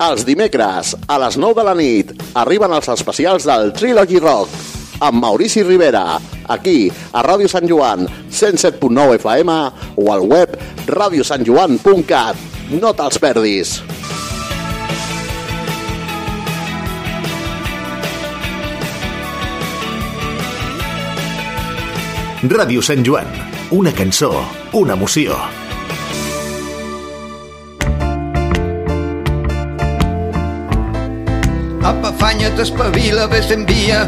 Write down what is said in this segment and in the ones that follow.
Els dimecres, a les 9 de la nit, arriben els especials del Trilogy Rock amb Maurici Rivera, aquí, a Ràdio Sant Joan, 107.9 FM o al web radiosantjoan.cat. No te'ls perdis! Ràdio Sant Joan, una cançó, una emoció. Apa, afanya't, espavila, ves envia.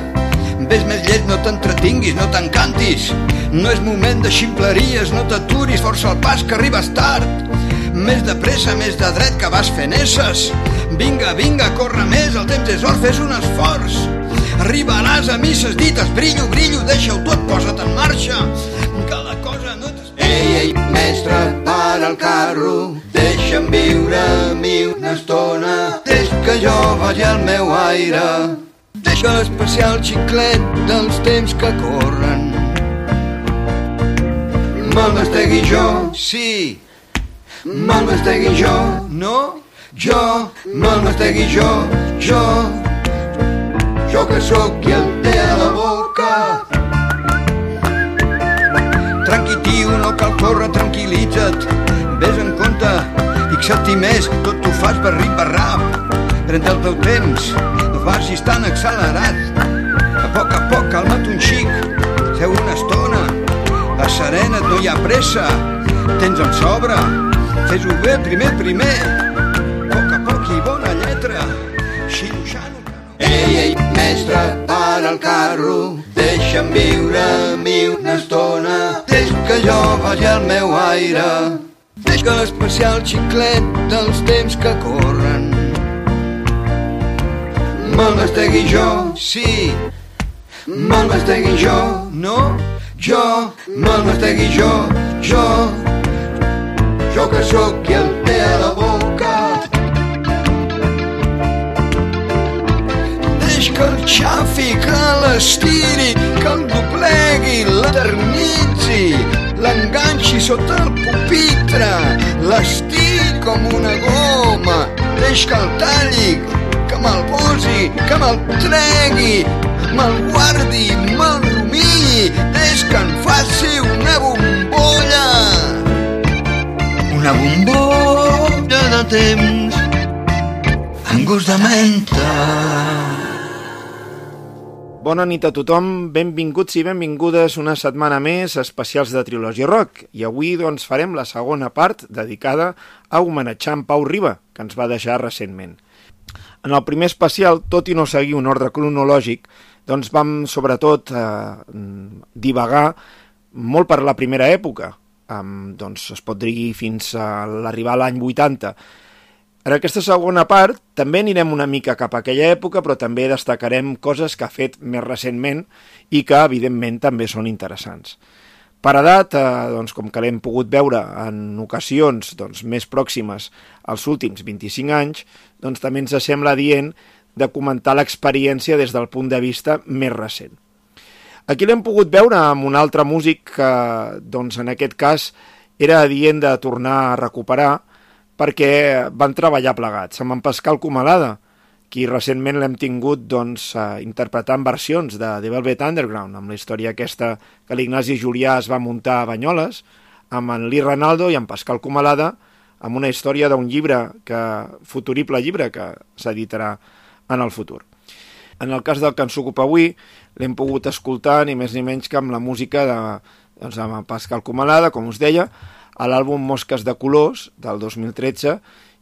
Ves més lleig, no t'entretinguis, no t'encantis. No és moment de ximpleries, no t'aturis, força el pas, que arribes tard. Més de pressa, més de dret, que vas fent esses. Vinga, vinga, corre més, el temps és or, fes un esforç. Arribaràs a misses dites, brillo, brillo, deixa-ho tot, posa't en marxa. Ei, ei, mestre, para el carro, deixa'm viure a mi una estona. Deix que jo vagi al meu aire. Deixa l'especial xiclet dels temps que corren. Me'l mastegui jo, sí. Me'l mastegui jo, no? Jo, me'l mastegui jo, jo. Jo que sóc qui el té a la boca. Tranqui, tio, no cal córrer, tranquil·litza't. Ves en compte, fixa't-hi més, tot t'ho fas per rip per rap. Pren el teu temps, no vagis tan accelerat. A poc a poc, calma't un xic, seu una estona. Asserena't, no hi ha pressa, tens en sobre. Fes-ho bé, primer, primer. A poc a poc i bona lletra. Xiruixant Ei, ei, mestre, para el carro, deixa'm viure a mi una estona. Deix que jo vagi al meu aire. Deix que l'especial xiclet dels temps que corren. Me'l mastegui jo, sí. Me'l mastegui jo, no? Jo, me'l mastegui jo, jo. Jo que sóc qui el té a la boca. Deix que el xafi, que l'estiri, que el doblegui, l'eternitzi, l'enganxi sota el pupitre, l'estiri com una goma, deix que el talli, que me'l posi, que me'l tregui, me'l guardi, me'l rumilli, deix que en faci una bombolla. Una bombolla de temps amb gust de menta. Bona nit a tothom, benvinguts i benvingudes una setmana més a especials de Trilogia Rock i avui doncs farem la segona part dedicada a homenatjar en Pau Riba, que ens va deixar recentment. En el primer especial, tot i no seguir un ordre cronològic, doncs vam sobretot eh, divagar molt per la primera època, um, doncs es pot dir fins a l'arribar a l'any 80, en aquesta segona part també anirem una mica cap a aquella època, però també destacarem coses que ha fet més recentment i que, evidentment, també són interessants. Per edat, eh, doncs, com que l'hem pogut veure en ocasions doncs, més pròximes als últims 25 anys, doncs també ens sembla dient de comentar l'experiència des del punt de vista més recent. Aquí l'hem pogut veure amb un altre músic que, doncs, en aquest cas, era adient de tornar a recuperar, perquè van treballar plegats, amb en Pascal Comalada, qui recentment l'hem tingut doncs, eh, interpretant versions de The Velvet Underground, amb la història aquesta que l'Ignasi Julià es va muntar a Banyoles, amb en Lee Ranaldo i en Pascal Comalada, amb una història d'un llibre, que futurible llibre, que s'editarà en el futur. En el cas del que ens ocupa avui, l'hem pogut escoltar ni més ni menys que amb la música de, doncs, amb Pascal Comalada, com us deia, a l'àlbum Mosques de Colors, del 2013,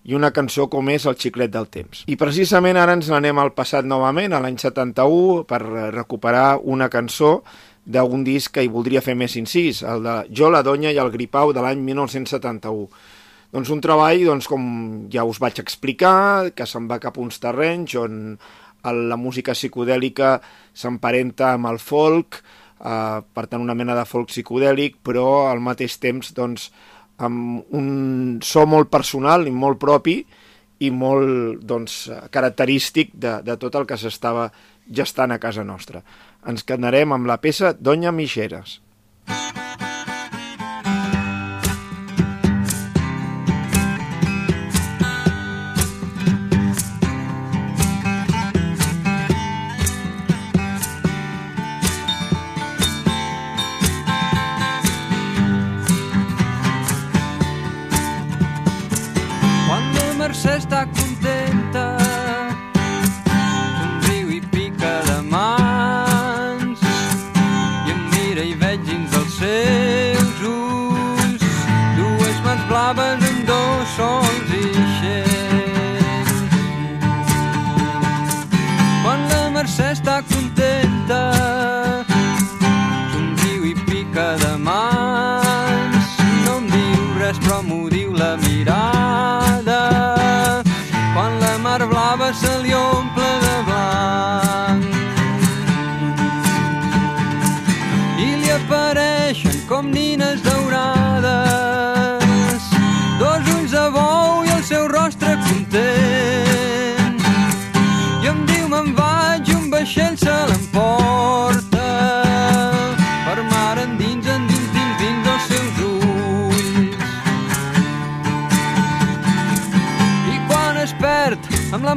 i una cançó com és El xiclet del temps. I precisament ara ens n'anem al passat novament, a l'any 71, per recuperar una cançó d'un disc que hi voldria fer més incís, el de Jo, la Donya i el Gripau de l'any 1971. Doncs un treball, doncs, com ja us vaig explicar, que se'n va cap a uns terrenys on la música psicodèlica s'emparenta amb el folk, eh, per tant una mena de folk psicodèlic, però al mateix temps doncs, amb un so molt personal i molt propi i molt doncs, característic de, de tot el que s'estava gestant a casa nostra. Ens quedarem amb la peça Doña Mixeres. Mercè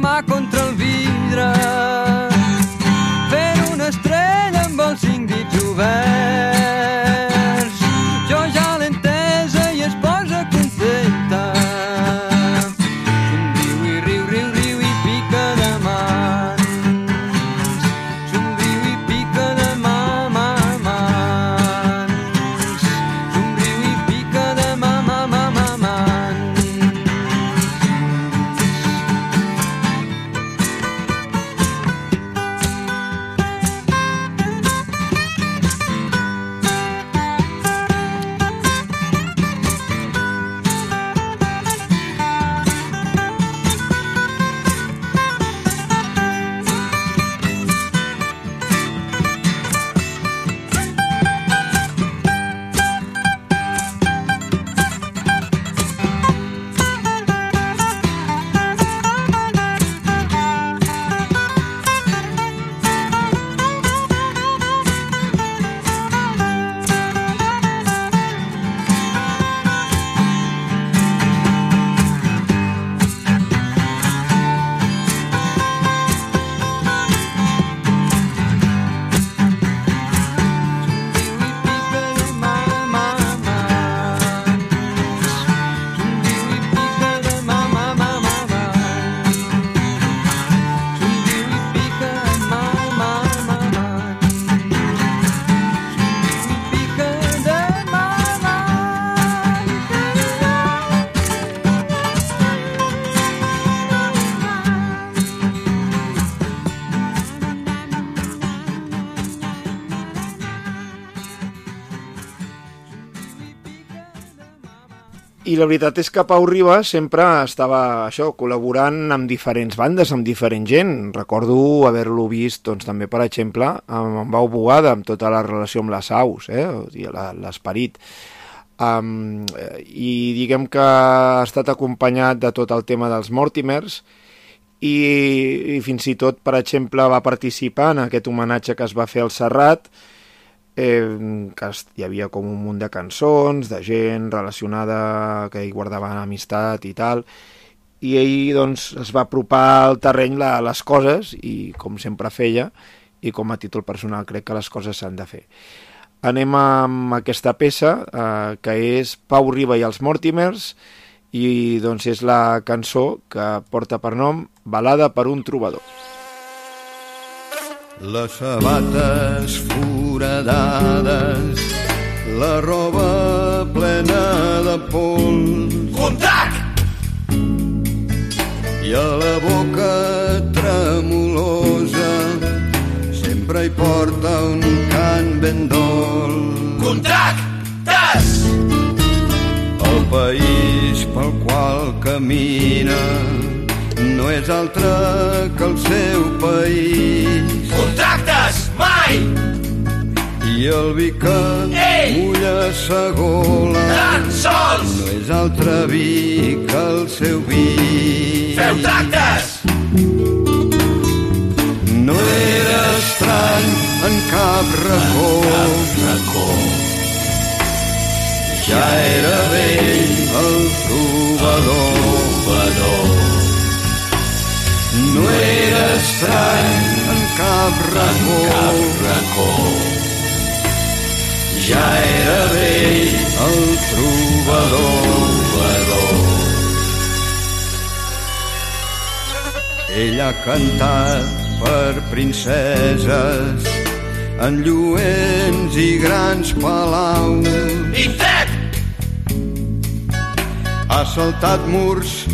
la country con I la veritat és que Pau Riba sempre estava això col·laborant amb diferents bandes, amb diferent gent. Recordo haver-lo vist doncs, també, per exemple, amb, amb Bau Bugada, amb tota la relació amb les aus, eh? l'esperit. Um, I diguem que ha estat acompanyat de tot el tema dels Mortimers i, i fins i tot, per exemple, va participar en aquest homenatge que es va fer al Serrat, eh, que hi havia com un munt de cançons, de gent relacionada que hi guardaven amistat i tal, i ell doncs, es va apropar al terreny la, les coses, i com sempre feia, i com a títol personal crec que les coses s'han de fer. Anem amb aquesta peça, eh, que és Pau Riba i els Mortimers, i doncs és la cançó que porta per nom Balada per un trobador. Les sabates foradades, la roba plena de pols. Contrac! I a la boca tremolosa sempre hi porta un cant ben dolç. Contractes! El país pel qual camina no és altre que el seu país. Contractes! Mai! I el vi que Ei! mulla sa gola Tan sols! no és altre vi que el seu vi. Feu tractes! No era estrany en cap racó, Racó. ja era vell el trobador. Bador. No era estrany en cap racó, Racó. Ja era vell el trobador. Bador. Ell ha cantat per princeses en lluents i grans palaus. Indret! Ha saltat murs,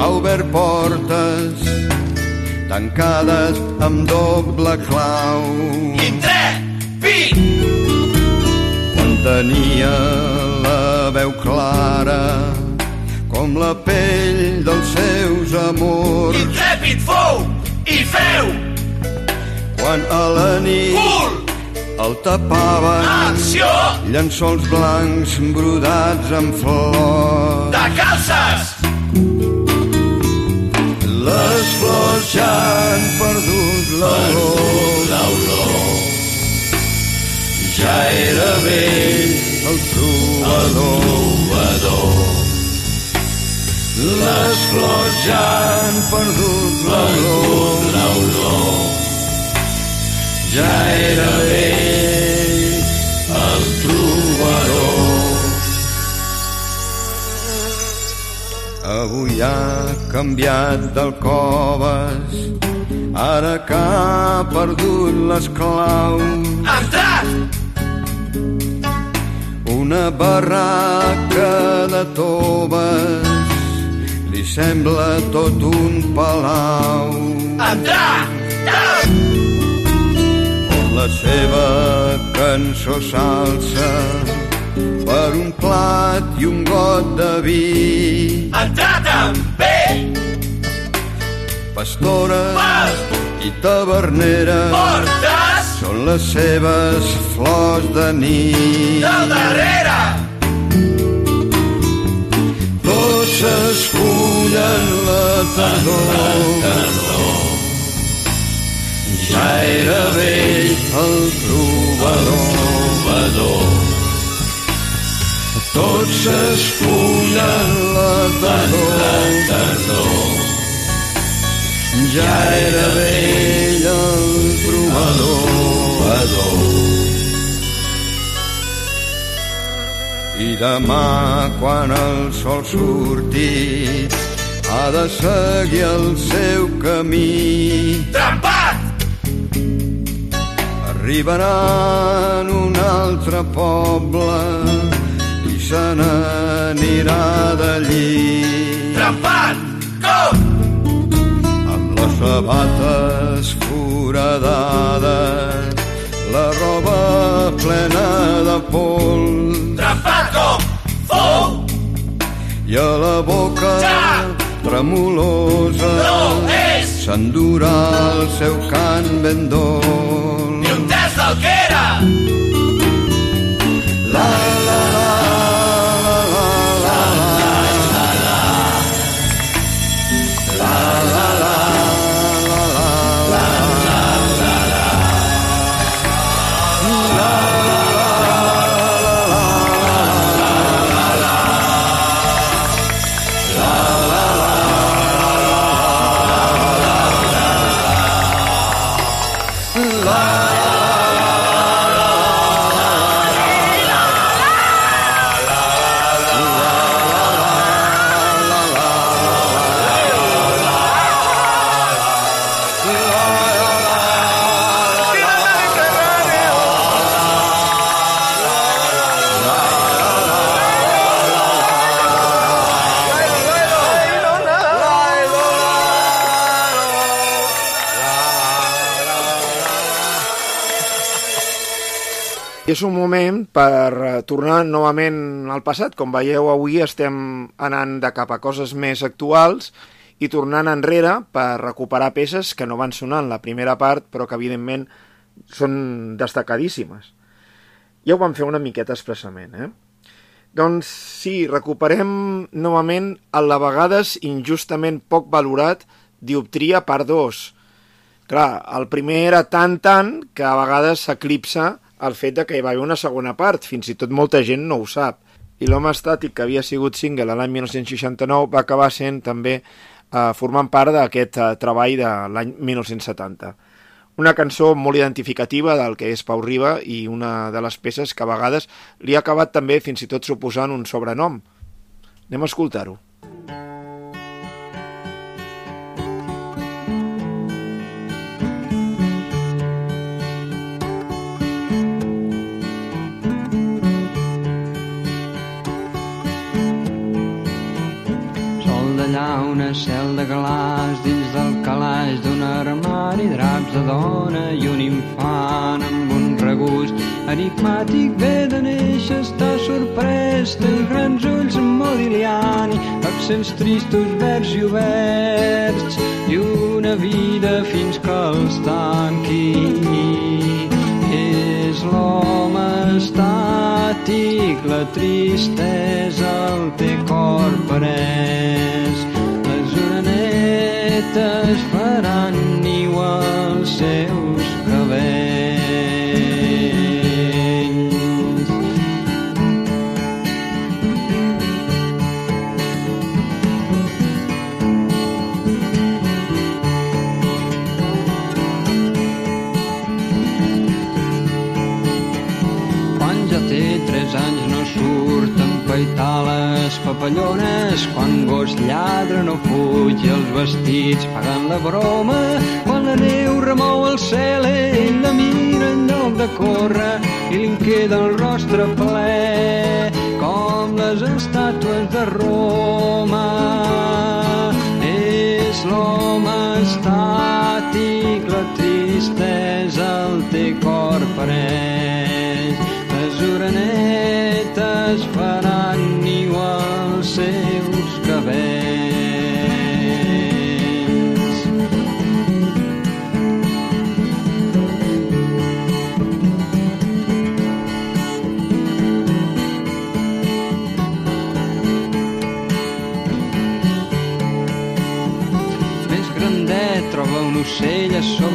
ha obert portes, tancades amb doble clau. Indret! Pit! Tenia la veu clara, com la pell dels seus amors. Intrèpid fou i feu! Quan a la nit Cul! el tapaven Acció! llençols blancs brodats amb flors. De calces! Les flors ja han perdut l'olor. Ja era vell el trobador. Les flors ja han perdut l'olor. Ja era vell el trobador. Avui ha canviat del coves, ara que ha perdut les claus. Entrat! Una barraca de toves li sembla tot un palau. Entrat! On la seva cançó s'alça per un plat i un got de vi. Entrat amb bé! Pastora Pas! i tavernera Portes! Són les seves flors de nit. Del darrere! Tots s'escullen la tardor. Ja era vell el trobador. Tots s'escullen la tardor. Ja era vell el trobador. I demà, quan el sol surti, ha de seguir el seu camí. Trampat! Arribaran un altre poble i se n'anirà d'allí. Trampat! Com? Amb les sabates foradades, la roba plena de pols Trampat com? Fou! i a la boca Ja! tremolosa No és s'endurà el seu cant ben dolç. ni un terç del que era! La, la, la, la, I és un moment per eh, tornar novament al passat. Com veieu, avui estem anant de cap a coses més actuals i tornant enrere per recuperar peces que no van sonar en la primera part, però que evidentment són destacadíssimes. Ja ho vam fer una miqueta expressament, eh? Doncs sí, recuperem novament el de vegades injustament poc valorat Dioptria part 2. Clar, el primer era tan tant que a vegades s'eclipsa el fet de que hi va haver una segona part, fins i tot molta gent no ho sap. I l'home estàtic, que havia sigut single l'any 1969, va acabar sent també eh, formant part d'aquest eh, treball de l'any 1970. Una cançó molt identificativa del que és Pau Riba i una de les peces que a vegades li ha acabat també fins i tot suposant un sobrenom. Anem a escoltar-ho. Cel de glaç dins del calaix d'un armari, draps de dona i un infant amb un regust enigmàtic ve de néixer, està sorprès, té els grans ulls Modigliani, accents tristos, verds i oberts, i una vida fins que els tanqui. És l'home estàtic, la tristesa el té cor pres. Orenetes faran niu papallones, quan gos lladra no fuig els vestits pagant la broma, quan la neu remou el cel ell la mira en lloc de córrer i li queda el rostre ple com les estàtues de Roma. És l'home estàtic, la tristesa el té cor pres. Les orenetes faran niu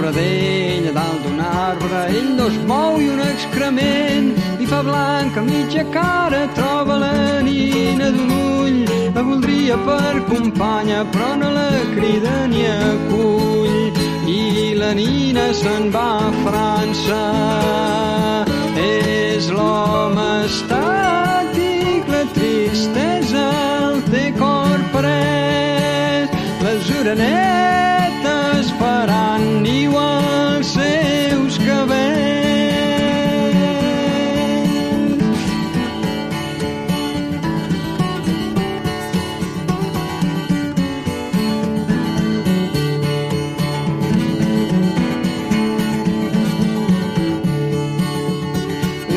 ocell a sobre d'ell a dalt d'un arbre ell no es mou i un excrement li fa blanca mitja cara troba la nina d'un ull la voldria per companya però no la crida ni acull. I la nina se'n va a França. És l'home estàtic la tristesa el té cor pres. Les orenetes faran niu seus cabells.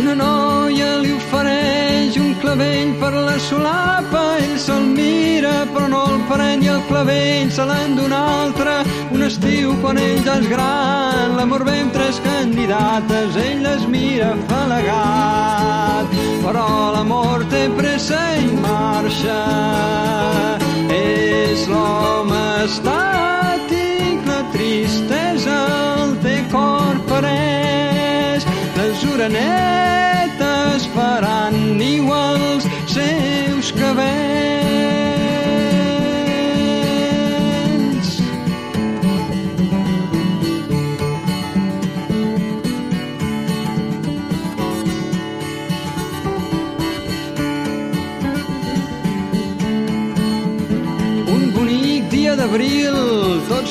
Una noia li ofereix un clavell per la solapa, ell se'l mira però no el pren i el clavell se l'han d'un altre. Un estiu quan ell ja és gran, l'amor ve amb tres candidates, ell les mira afalagat, però l'amor té pressa i marxa. És l'home estàtic, la tristesa el té cor pres, les orenetes faran niu als seus cabells.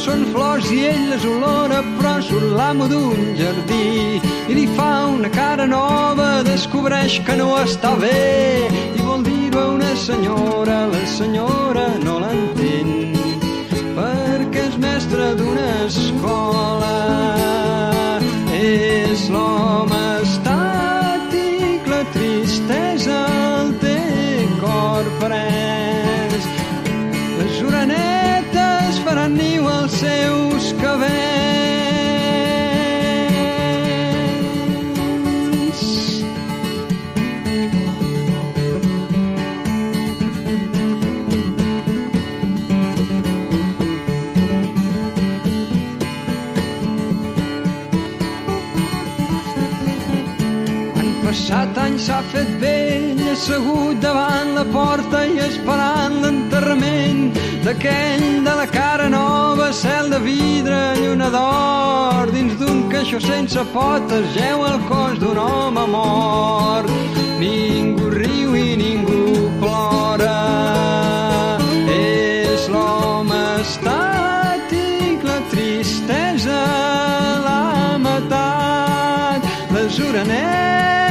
Són flors i ell les olora, però surt l'amo d'un jardí i li fa una cara nova, descobreix que no està bé i vol dir-ho a una senyora, la senyora no l'entén perquè és mestre d'una escola. És l'home estàtic, la tristesa el té cor pres. Seus cabells. Han passat anys, s'ha fet vell, assegut davant la porta i esperant l'enterrament d'aquell de la cara nova, cel de vidre, lluna d'or, dins d'un caixó sense potes, geu el cos d'un home mort. Ningú riu i ningú plora, és l'home estàtic, la tristesa l'ha matat, les orenetes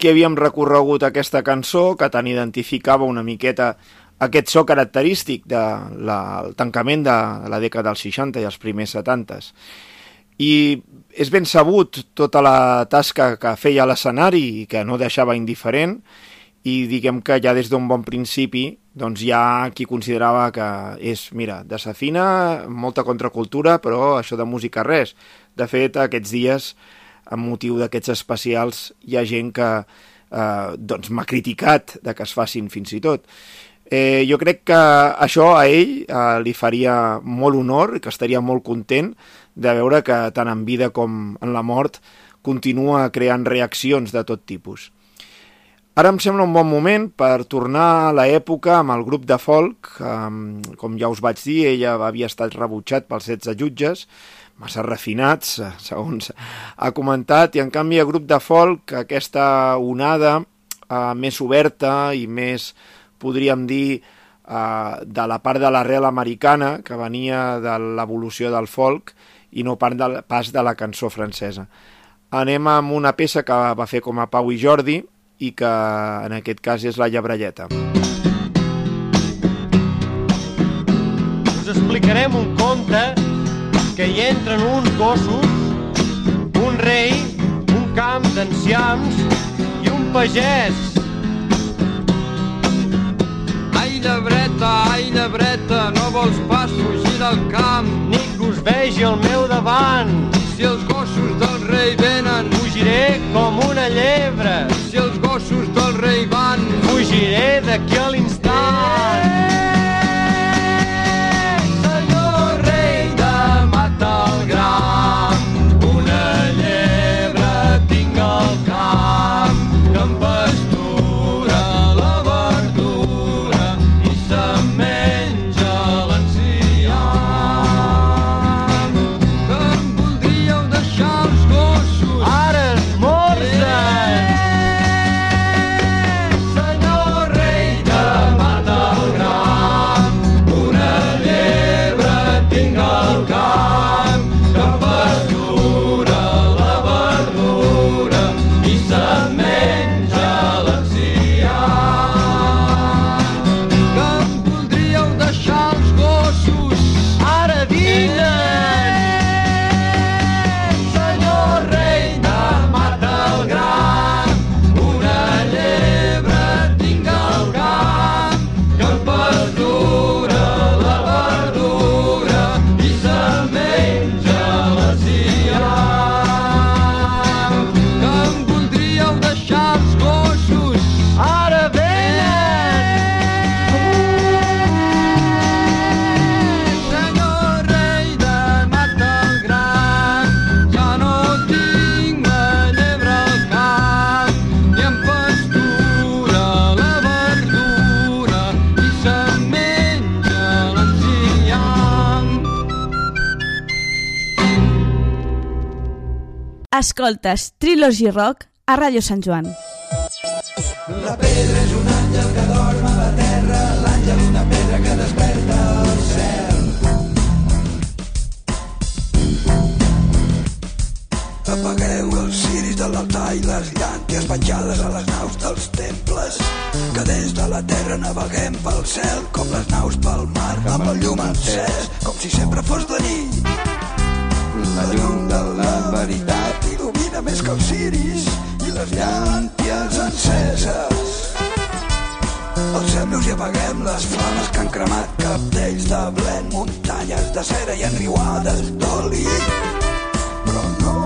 aquí havíem recorregut aquesta cançó que tant identificava una miqueta aquest so característic del de tancament de la dècada dels 60 i els primers 70. I és ben sabut tota la tasca que feia l'escenari i que no deixava indiferent i diguem que ja des d'un bon principi doncs hi ha qui considerava que és, mira, desafina, molta contracultura, però això de música res. De fet, aquests dies, amb motiu d'aquests especials, hi ha gent que eh, doncs m'ha criticat de que es facin fins i tot. Eh, jo crec que això a ell eh, li faria molt honor i que estaria molt content de veure que tant en vida com en la mort continua creant reaccions de tot tipus. Ara em sembla un bon moment per tornar a l'època amb el grup de folk. Um, com ja us vaig dir, ella havia estat rebutjat pels 16 jutges, massa refinats, segons ha comentat, i en canvi el grup de folk, aquesta onada uh, més oberta i més podríem dir, eh, de la part de l'arrel americana, que venia de l'evolució del folk, i no part del, pas de la cançó francesa. Anem amb una peça que va fer com a Pau i Jordi, i que en aquest cas és la Llabrelleta. Us explicarem un conte que hi entren uns gossos, un rei, un camp d'enciams i un pagès Ai, llebreta, ai, llebreta, no vols pas fugir del camp. Ningú us vegi al meu davant. Si els gossos del rei venen, Fugiré com una llebre. si els gossos del rei van, Fugiré d'aquí a l'instant. Escoltes Trilogy Rock a Ràdio Sant Joan. Apagueu els ciris de l'altar i les llànties penjades a les naus dels temples. Que des de la terra naveguem pel cel com les naus pel mar amb el llum encès, com si sempre fos de nit. La llum de la veritat il·lumina més que els ciris i les llànties enceses. Alcem-nos i apaguem les flames que han cremat capdells de blen, muntanyes de cera i enriuades d'oli. Però no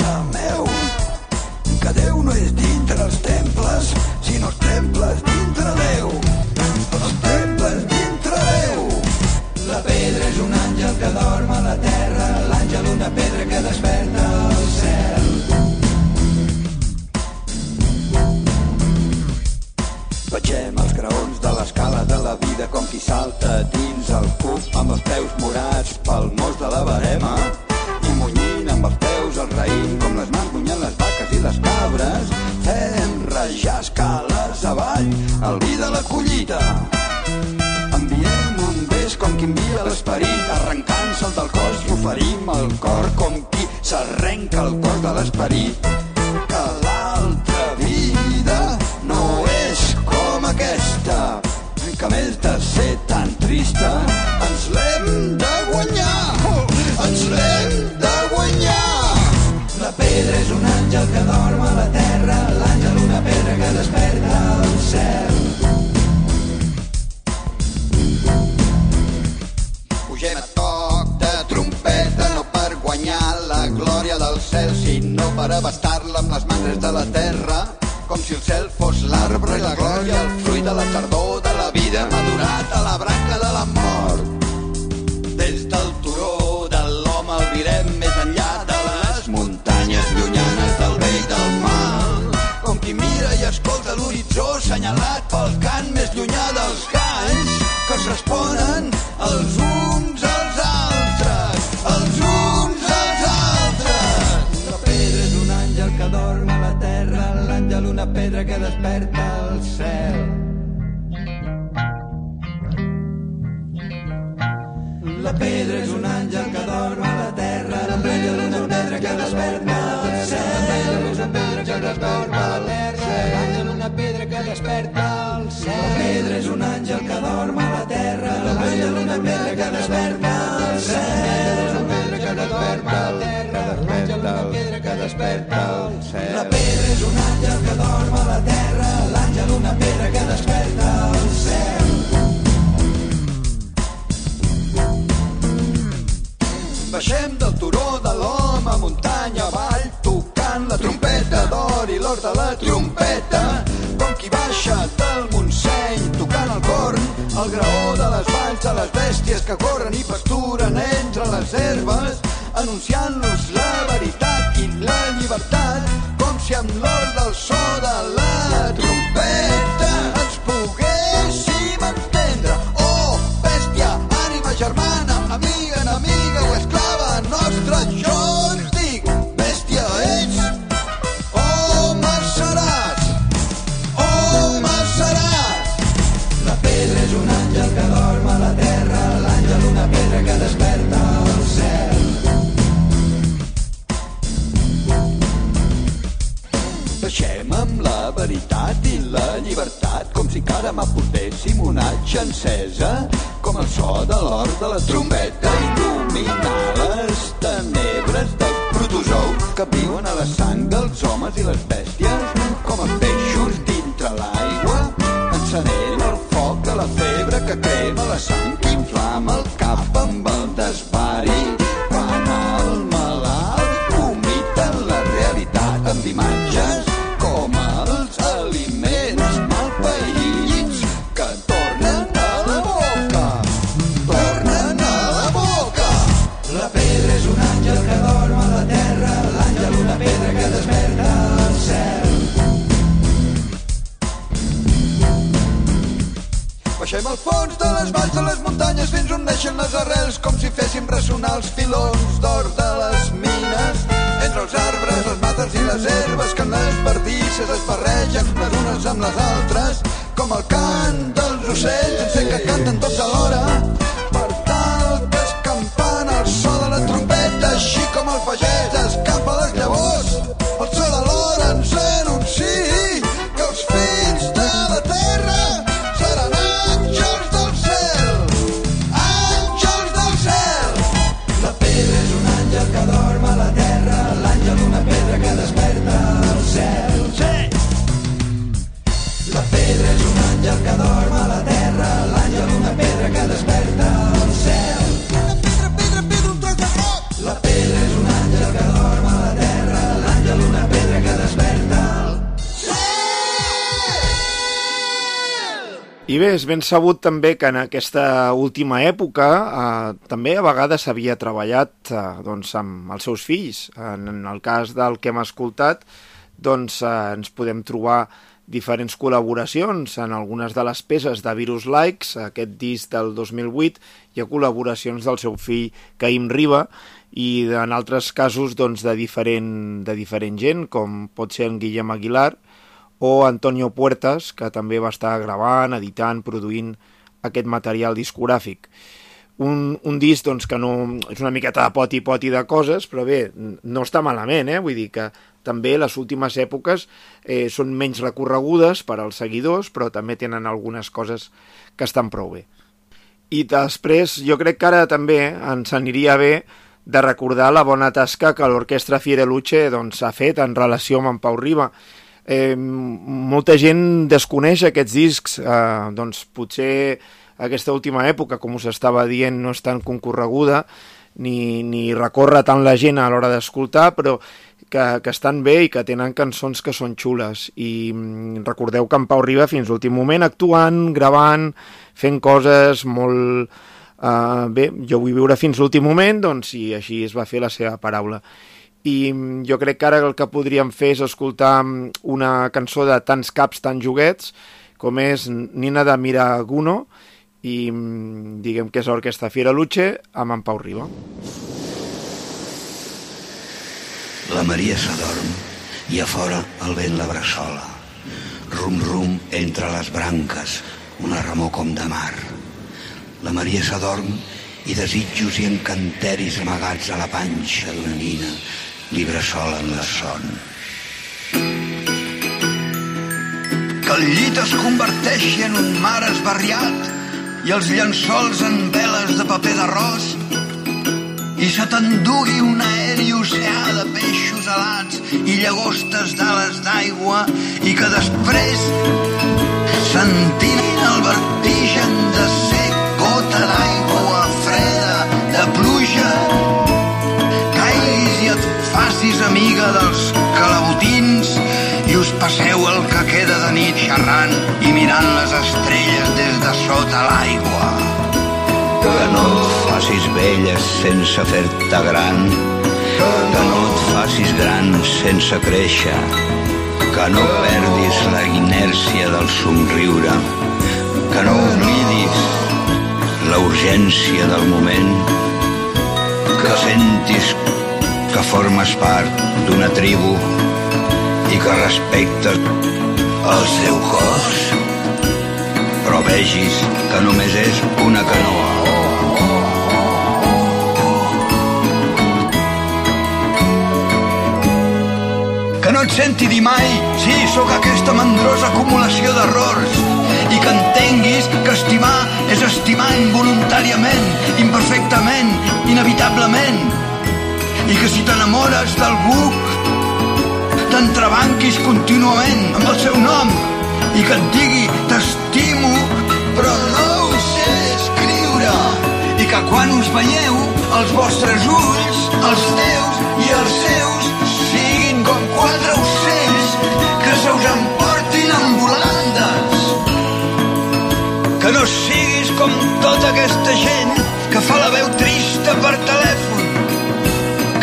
temeu, que Déu no és dintre els temples, sinó els temples dintre Déu. Els temples dintre Déu. La pedra és un àngel que dorm a la terra, l'àngel una pedra que desperta Vegem els graons de l'escala de la vida com qui salta dins el cub amb els peus morats pel mos de la barema i munyint amb els peus el raïm com les mans munyen les vaques i les cabres fem rajar escales avall el vi de la collita. Enviem un bes com qui envia l'esperit arrencant-se'l del cos i oferim el cor com qui s'arrenca el cos de l'esperit abastar-la amb les mans de la terra, com si el cel fos l'arbre i la glòria, el fruit de la tardor de la vida madurat a la branca desperta al cel. La pedra és un àngel que dorm a la terra, l'àngel una pedra que desperta al cel. Baixem del turó de l'home muntanya avall tocant la trompeta d'or i l'or de la trompeta com qui baixa del Montseny tocant el corn el graó de les valls de les bèsties que corren i pasturen entre les herbes anunciant-los la veritat llibertat com si amb l'or del so de la és ben sabut també que en aquesta última època eh, també a vegades s'havia treballat eh, doncs, amb els seus fills. En, en el cas del que hem escoltat, doncs eh, ens podem trobar diferents col·laboracions en algunes de les peces de Virus Likes, aquest disc del 2008, hi ha col·laboracions del seu fill Caim Riba i en altres casos doncs, de, diferent, de diferent gent, com pot ser en Guillem Aguilar, o Antonio Puertas, que també va estar gravant, editant, produint aquest material discogràfic. Un, un disc doncs, que no, és una miqueta de poti-poti de coses, però bé, no està malament, eh? vull dir que també les últimes èpoques eh, són menys recorregudes per als seguidors, però també tenen algunes coses que estan prou bé. I després, jo crec que ara també ens aniria bé de recordar la bona tasca que l'orquestra Fiereluche doncs, ha fet en relació amb en Pau Riba. Eh, molta gent desconeix aquests discs, eh, doncs potser aquesta última època, com us estava dient, no és tan concorreguda, ni, ni recorre tant la gent a l'hora d'escoltar, però que, que estan bé i que tenen cançons que són xules. I mm, recordeu que en Pau Riba fins l'últim moment actuant, gravant, fent coses molt... Uh, bé, jo vull viure fins l'últim moment, doncs, i així es va fer la seva paraula. I mm, jo crec que ara el que podríem fer és escoltar mm, una cançó de tants caps, tants joguets, com és Nina de Miraguno, i mm, diguem que és l'orquestra Fiera Luche amb en Pau Riba. La Maria s'adorm i a fora el vent la bressola. Rum-rum entre les branques, una remor com de mar. La Maria s'adorm i desitjos i encanteris amagats a la panxa d'una nina li bressolen la son. Que el llit es converteixi en un mar esbarriat i els llençols en veles de paper d'arròs i se t'endugui un aeri oceà de peixos alats i llagostes d'ales d'aigua i que després sentint el vertigen de ser gota d'aigua freda de pluja facis amiga dels calabotins i us passeu el que queda de nit xerrant i mirant les estrelles des de sota l'aigua. Que no et facis vella sense fer-te gran, que no et facis gran sense créixer, que no perdis la inèrcia del somriure, que no oblidis la urgència del moment, que sentis que formes part d'una tribu i que respectes el seu cos. Però vegis que només és una canoa. Que no et senti dir mai, sí, sóc aquesta mandrosa acumulació d'errors. I que entenguis que estimar és estimar involuntàriament, imperfectament, inevitablement i que si t'enamores d'algú t'entrebanquis contínuament amb el seu nom i que et digui t'estimo però no ho sé escriure i que quan us veieu els vostres ulls, els teus i els seus siguin com quatre ocells que se us emportin en volandes. Que no siguis com tota aquesta gent que fa la veu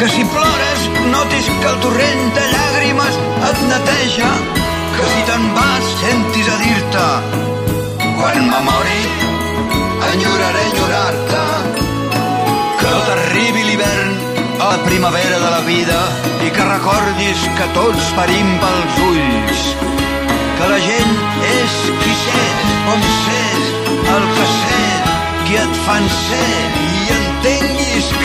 que si plores notis que el torrent de llàgrimes et neteja que si te'n vas sentis a dir-te quan me mori enyoraré enyorar-te que t'arribi l'hivern a la primavera de la vida i que recordis que tots parim pels ulls. Que la gent és qui sé on sé el que sé qui et fan ser i entenguis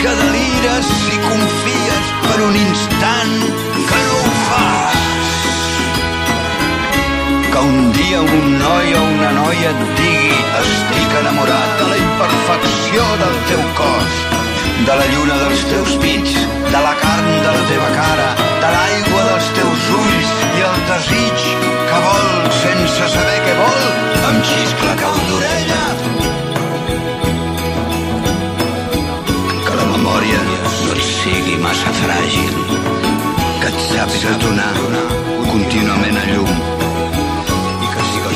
que delires si confies per un instant que no ho fas. Que un dia un noi o una noia et digui estic enamorat de la imperfecció del teu cos de la lluna dels teus pits de la carn de la teva cara de l'aigua dels teus ulls i el desig que vol sense saber què vol em xiscla cau d'orella sigui massa fràgil que et sàpigues donar contínuament a llum i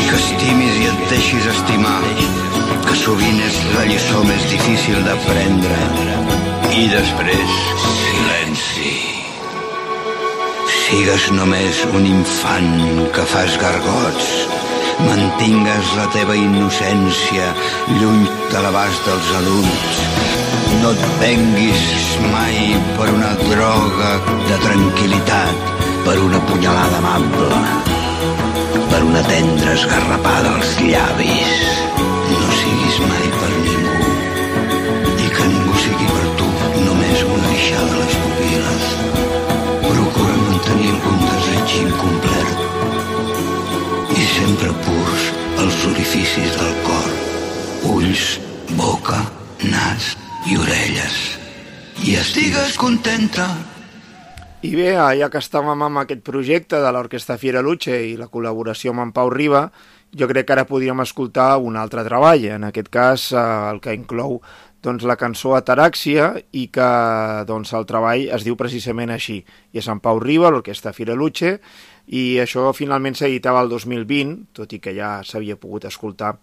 que estimis i et deixis estimar que sovint és la lliçó més difícil d'aprendre. I després silenci. Sigues només un infant que fas gargots mantingues la teva innocència lluny de l'abast dels adults no et venguis mai per una droga de tranquil·litat per una punyalada amable per una tendra esgarrapada als llavis estigues contenta. I bé, ja que estàvem amb aquest projecte de l'Orquestra Fiera Luche i la col·laboració amb en Pau Riba, jo crec que ara podríem escoltar un altre treball, en aquest cas eh, el que inclou doncs, la cançó Ataràxia i que doncs, el treball es diu precisament així. I és en Pau Riba, l'Orquestra Fiera Luche, i això finalment s'editava el 2020, tot i que ja s'havia pogut escoltar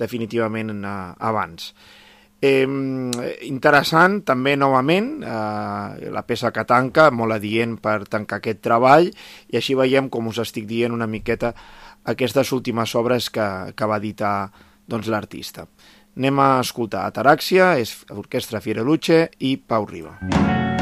definitivament eh, abans. Eh, interessant també novament eh, la peça que tanca, molt adient per tancar aquest treball i així veiem com us estic dient una miqueta aquestes últimes obres que, que va editar doncs, l'artista. Anem a escoltar Ataràxia, és Orquestra Fiereluche i Pau Riba. Mm.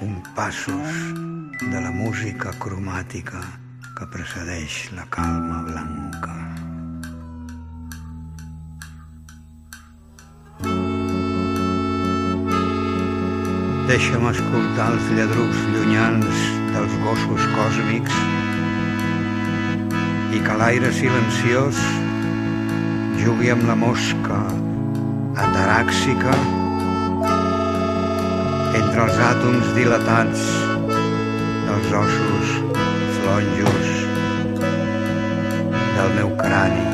Compassos de la música cromàtica que precedeix la calma blanca. Deixa'm escoltar els lladrucs llunyans dels gossos còsmics i que l'aire silenciós jugui amb la mosca ataràxica entre els àtoms dilatats dels ossos flonjos del meu crani.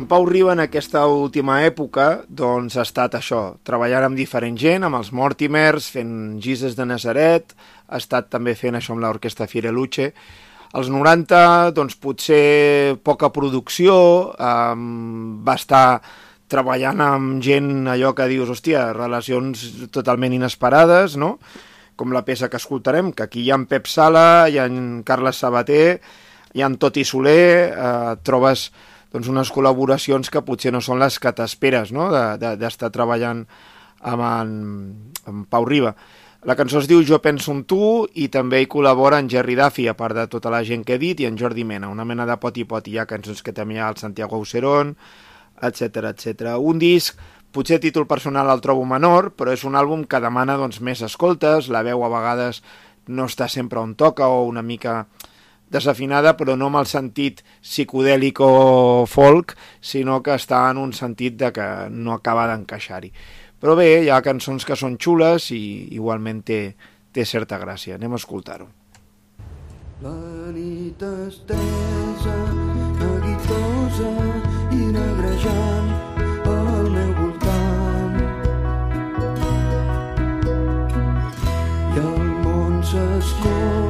En Pau Riba en aquesta última època doncs ha estat això, treballant amb diferent gent, amb els Mortimers, fent Jesus de Nazaret, ha estat també fent això amb l'orquestra Fireluce. Als 90, doncs potser poca producció, um, va estar treballant amb gent allò que dius, hòstia, relacions totalment inesperades, no? Com la peça que escoltarem, que aquí hi ha en Pep Sala, hi ha en Carles Sabater, hi ha en Toti Soler, eh, trobes doncs, unes col·laboracions que potser no són les que t'esperes no? d'estar de, de, treballant amb en, amb Pau Riba. La cançó es diu Jo penso en tu i també hi col·labora en Jerry Duffy, a part de tota la gent que he dit, i en Jordi Mena, una mena de poti-poti. Hi ha cançons que també hi ha el Santiago Aucerón, etc etc. Un disc, potser títol personal el trobo menor, però és un àlbum que demana doncs, més escoltes, la veu a vegades no està sempre on toca o una mica desafinada, però no amb el sentit psicodèlic o folk, sinó que està en un sentit de que no acaba d'encaixar-hi. Però bé, hi ha cançons que són xules i igualment té, té certa gràcia. Anem a escoltar-ho. La nit estesa, neguitosa i negrejant al meu voltant. I el món s'escorre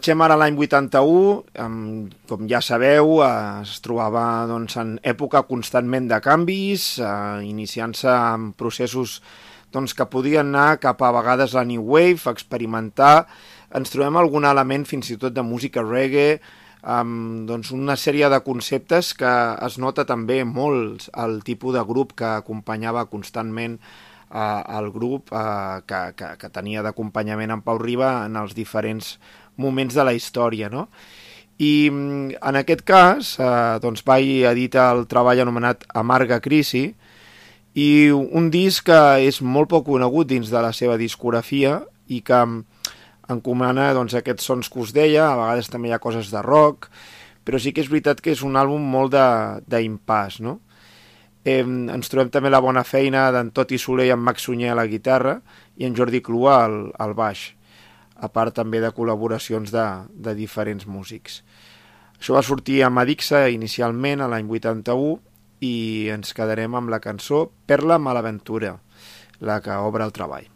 Marxem ara a l'any 81, amb, com ja sabeu, eh, es trobava doncs, en època constantment de canvis, eh, iniciant-se en processos doncs, que podien anar cap a vegades a New Wave, experimentar. Ens trobem algun element fins i tot de música reggae, amb doncs, una sèrie de conceptes que es nota també molt el tipus de grup que acompanyava constantment eh, el grup eh, que, que, que tenia d'acompanyament en Pau Riba en els diferents moments de la història, no? I mm, en aquest cas, eh, doncs vaig editar el treball anomenat Amarga Crisi I un disc que és molt poc conegut dins de la seva discografia i que encomana doncs, aquests sons que us deia, a vegades també hi ha coses de rock, però sí que és veritat que és un àlbum molt d'impàs, no? Eh, ens trobem també la bona feina d'en Toti Soler i en Max Sunyer a la guitarra i en Jordi Clua al, al baix, a part també de col·laboracions de, de diferents músics. Això va sortir a Madixa inicialment a l'any 81 i ens quedarem amb la cançó Perla Malaventura, la que obre el treball.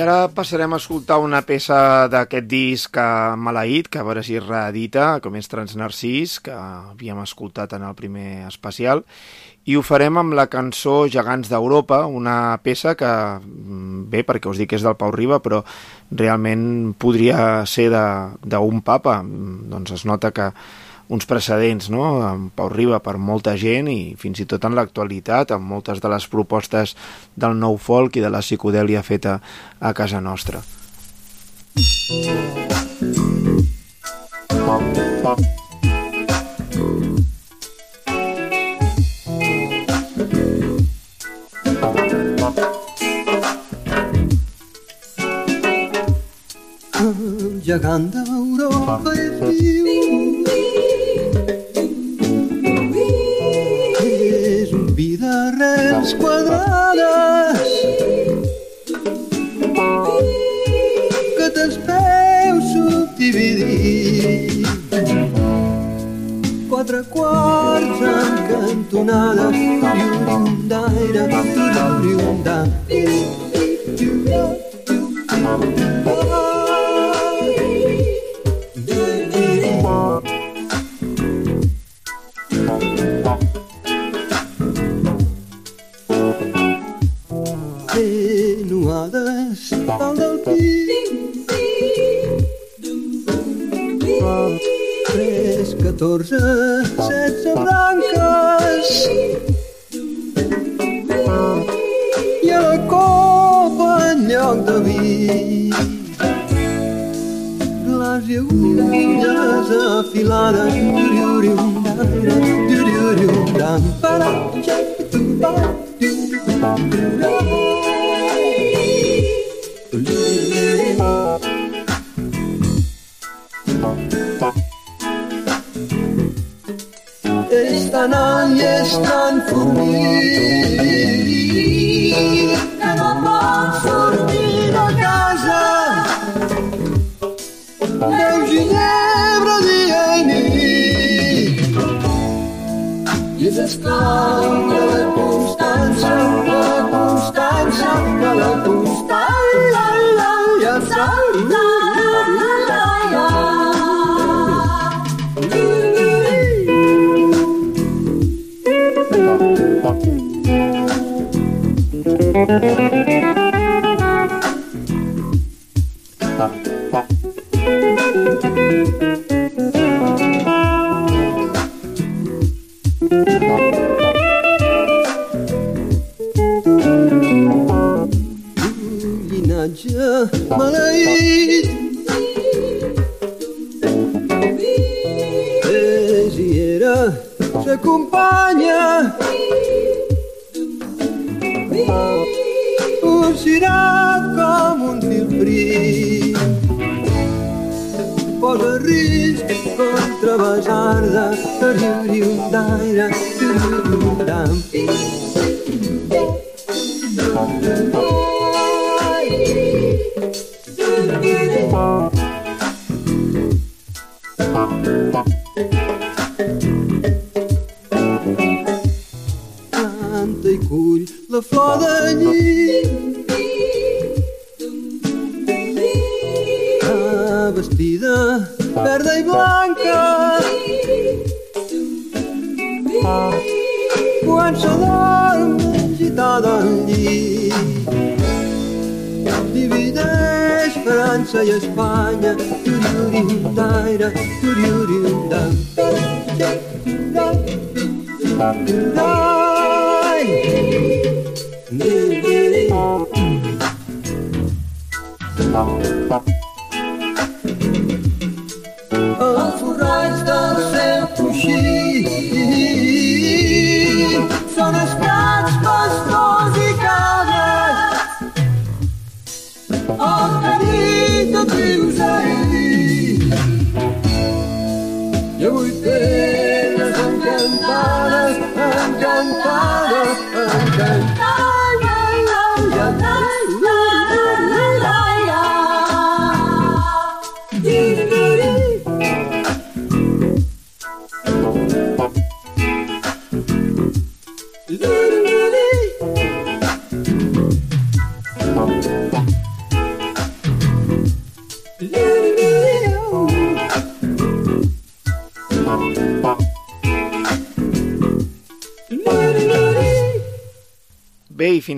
Ara passarem a escoltar una peça d'aquest disc maleït, que a veure si es reedita, com és Transnarcís, que havíem escoltat en el primer especial, i ho farem amb la cançó Gegants d'Europa, una peça que, mm, bé, perquè us dic que és del Pau Riba, però realment podria ser d'un papa. Mm, Doncs es nota que uns precedents, no?, amb Pau Riba per molta gent i fins i tot en l'actualitat, amb moltes de les propostes del nou folk i de la psicodèlia feta a casa nostra. El gegant d'Europa és viu. D'arrels quadrades que te'ls veus subdividir. Quatre quarts en cantonades, llum d'aire, llum Tenuades dalt del pi Tres, catorze, setze branques i a la copa en lloc de vi glaç i agulles afilades Lluriurium, daire, lluriurium, dam, para, xepitum, para, És tan alt i és tan fornit que no pot sortir de casa. Beu ginebra dia i nit i és esclau la constança, la la constança.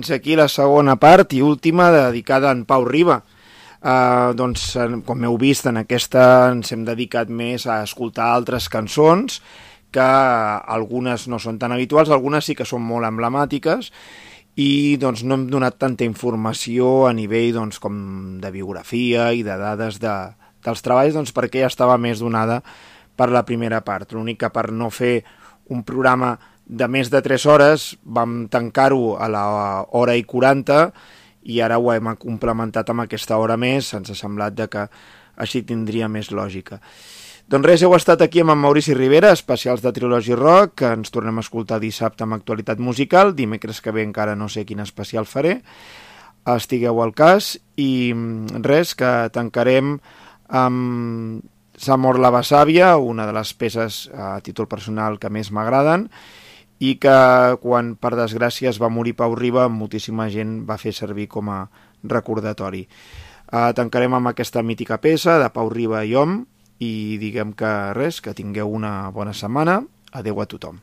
Fins aquí la segona part i última dedicada a en Pau Riba. Uh, doncs, com heu vist, en aquesta ens hem dedicat més a escoltar altres cançons que algunes no són tan habituals, algunes sí que són molt emblemàtiques i doncs no hem donat tanta informació a nivell doncs, com de biografia i de dades de, dels treballs doncs, perquè ja estava més donada per la primera part. L'únic que per no fer un programa de més de 3 hores vam tancar-ho a la hora i 40 i ara ho hem complementat amb aquesta hora més, ens ha semblat de que així tindria més lògica. Doncs res, heu estat aquí amb en Maurici Rivera, especials de Trilogy Rock, que ens tornem a escoltar dissabte amb actualitat musical, dimecres que ve encara no sé quin especial faré, estigueu al cas, i mm, res, que tancarem amb S'ha mort la Basàvia, una de les peces a títol personal que més m'agraden, i que quan per desgràcia es va morir Pau Riba moltíssima gent va fer servir com a recordatori. Uh, tancarem amb aquesta mítica peça de Pau Riba i Hom i diguem que res, que tingueu una bona setmana. Adeu a tothom.